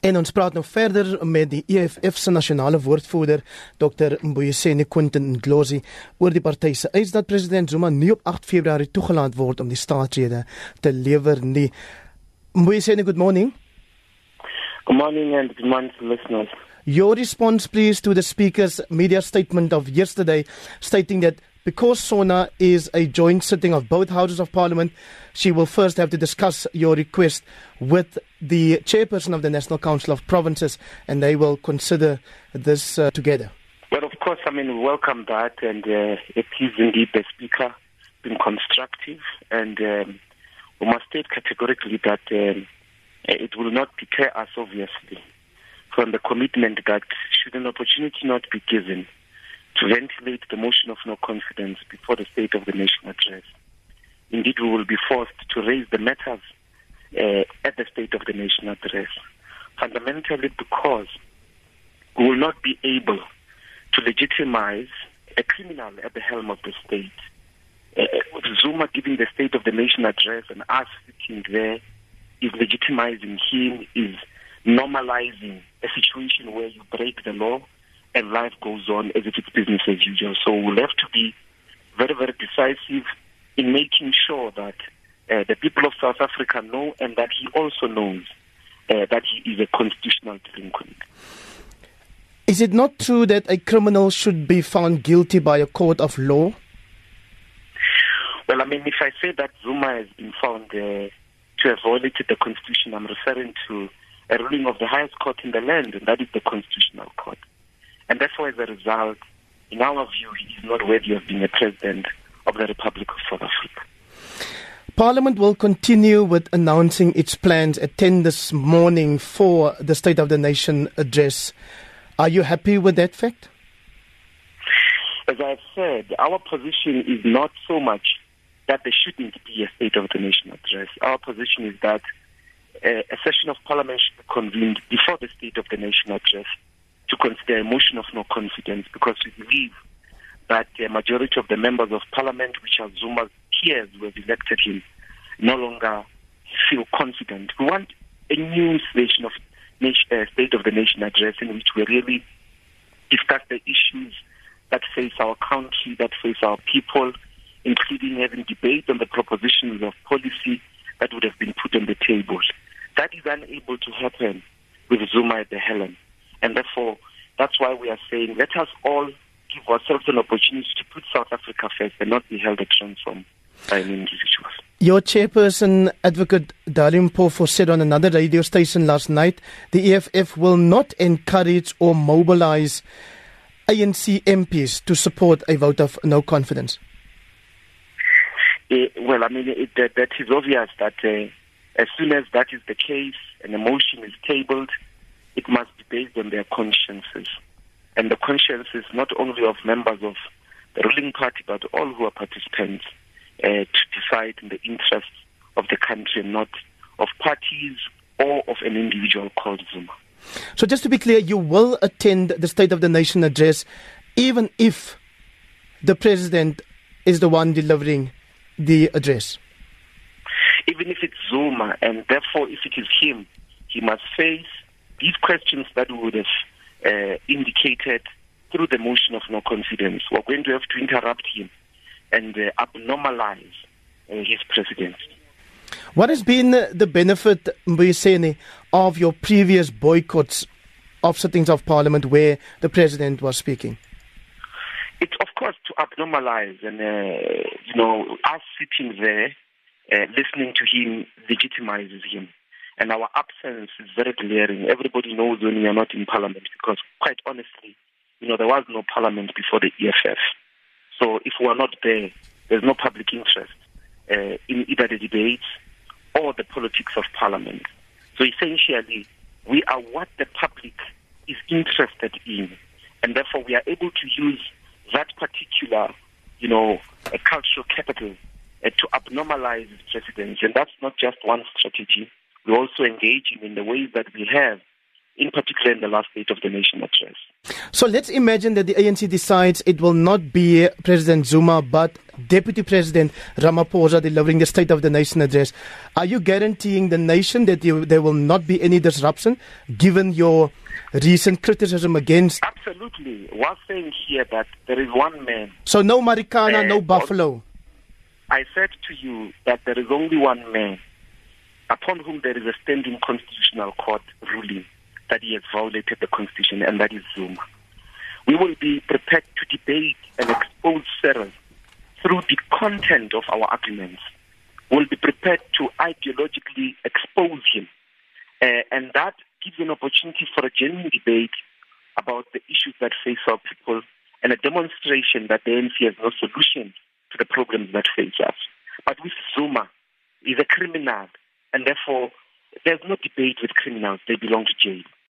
En ons praat nou verder met die EFF se nasionale woordvoerder Dr Mbuyiseni Quentin Ndlozi oor die party se eis dat president Zuma nie op 8 Februarie toegelaat word om die staatsrede te lewer nie. Mbuyiseni, good morning. Good morning and good morning to listeners. Your response please to the speaker's media statement of yesterday stating that because SONA is a joint sitting of both houses of parliament, she will first have to discuss your request with the chairperson of the National Council of Provinces, and they will consider this uh, together. Well, of course, I mean, we welcome that, and uh, it is indeed the speaker been constructive, and um, we must state categorically that um, it will not deter us, obviously, from the commitment that should an opportunity not be given to ventilate the motion of no confidence before the State of the Nation address. Indeed, we will be forced to raise the matters uh, at the State of the Nation address, fundamentally because we will not be able to legitimize a criminal at the helm of the state. Uh, Zuma giving the State of the Nation address and us sitting there is legitimizing him, is normalizing a situation where you break the law and life goes on as if it's business as usual. So we'll have to be very, very decisive in making sure that uh, the people of South Africa know and that he also knows uh, that he is a constitutional delinquent. Is it not true that a criminal should be found guilty by a court of law? Well, I mean, if I say that Zuma has been found uh, to have violated the constitution, I'm referring to a ruling of the highest court in the land, and that is the constitutional court. And therefore, as a result, in our view, he is not worthy of being a president of the Republic of South Africa. Parliament will continue with announcing its plans at 10 this morning for the State of the Nation address. Are you happy with that fact? As I've said, our position is not so much that there shouldn't be a State of the Nation address. Our position is that uh, a session of Parliament should be convened before the State of the Nation address consider a motion of no confidence because we believe that the majority of the members of parliament, which are Zuma's peers who have elected him, no longer feel confident. We want a new session of uh, State of the Nation address in which we really discuss the issues that face our country, that face our people, including having debate on the propositions of policy that would have been put on the table. That is unable to happen with Zuma at the helm. And therefore, that's why we are saying let us all give ourselves an opportunity to put South Africa first and not be held at ransom by any individuals. Your chairperson, Advocate Dali Mpofu, said on another radio station last night the EFF will not encourage or mobilize ANC MPs to support a vote of no confidence. Uh, well, I mean, it, that, that is obvious that uh, as soon as that is the case and a motion is tabled, it must be based on their consciences. And the consciences not only of members of the ruling party, but all who are participants uh, to decide in the interests of the country, and not of parties or of an individual called Zuma. So, just to be clear, you will attend the State of the Nation address even if the president is the one delivering the address? Even if it's Zuma, and therefore, if it is him, he must face these questions that we would have uh, indicated through the motion of no confidence, we're going to have to interrupt him and uh, abnormalize uh, his presidency. What has been the benefit, Mbuyiseni, of your previous boycotts of sittings of parliament where the president was speaking? It's, of course, to abnormalize and, uh, you know, us sitting there, uh, listening to him legitimizes him and our absence is very glaring. Everybody knows when we are not in parliament because, quite honestly, you know, there was no parliament before the EFF. So if we are not there, there's no public interest uh, in either the debates or the politics of parliament. So essentially, we are what the public is interested in, and therefore we are able to use that particular, you know, cultural capital uh, to abnormalize presidency. And that's not just one strategy we also engage him in the ways that we have in particular in the last State of the Nation address. So let's imagine that the ANC decides it will not be President Zuma but Deputy President Ramaphosa delivering the State of the Nation address. Are you guaranteeing the nation that you, there will not be any disruption given your recent criticism against? Absolutely. We're saying here that there is one man. So no Marikana, uh, no Buffalo. I said to you that there is only one man upon whom there is a standing constitutional court ruling that he has violated the constitution, and that is Zuma. We will be prepared to debate and expose Cyril through the content of our arguments. We'll be prepared to ideologically expose him, uh, and that gives an opportunity for a genuine debate about the issues that face our people and a demonstration that the ANC has no solution to the problems that face us. But with Zuma, he's a criminal, and therefore there's no debate with criminals. They belong to jail.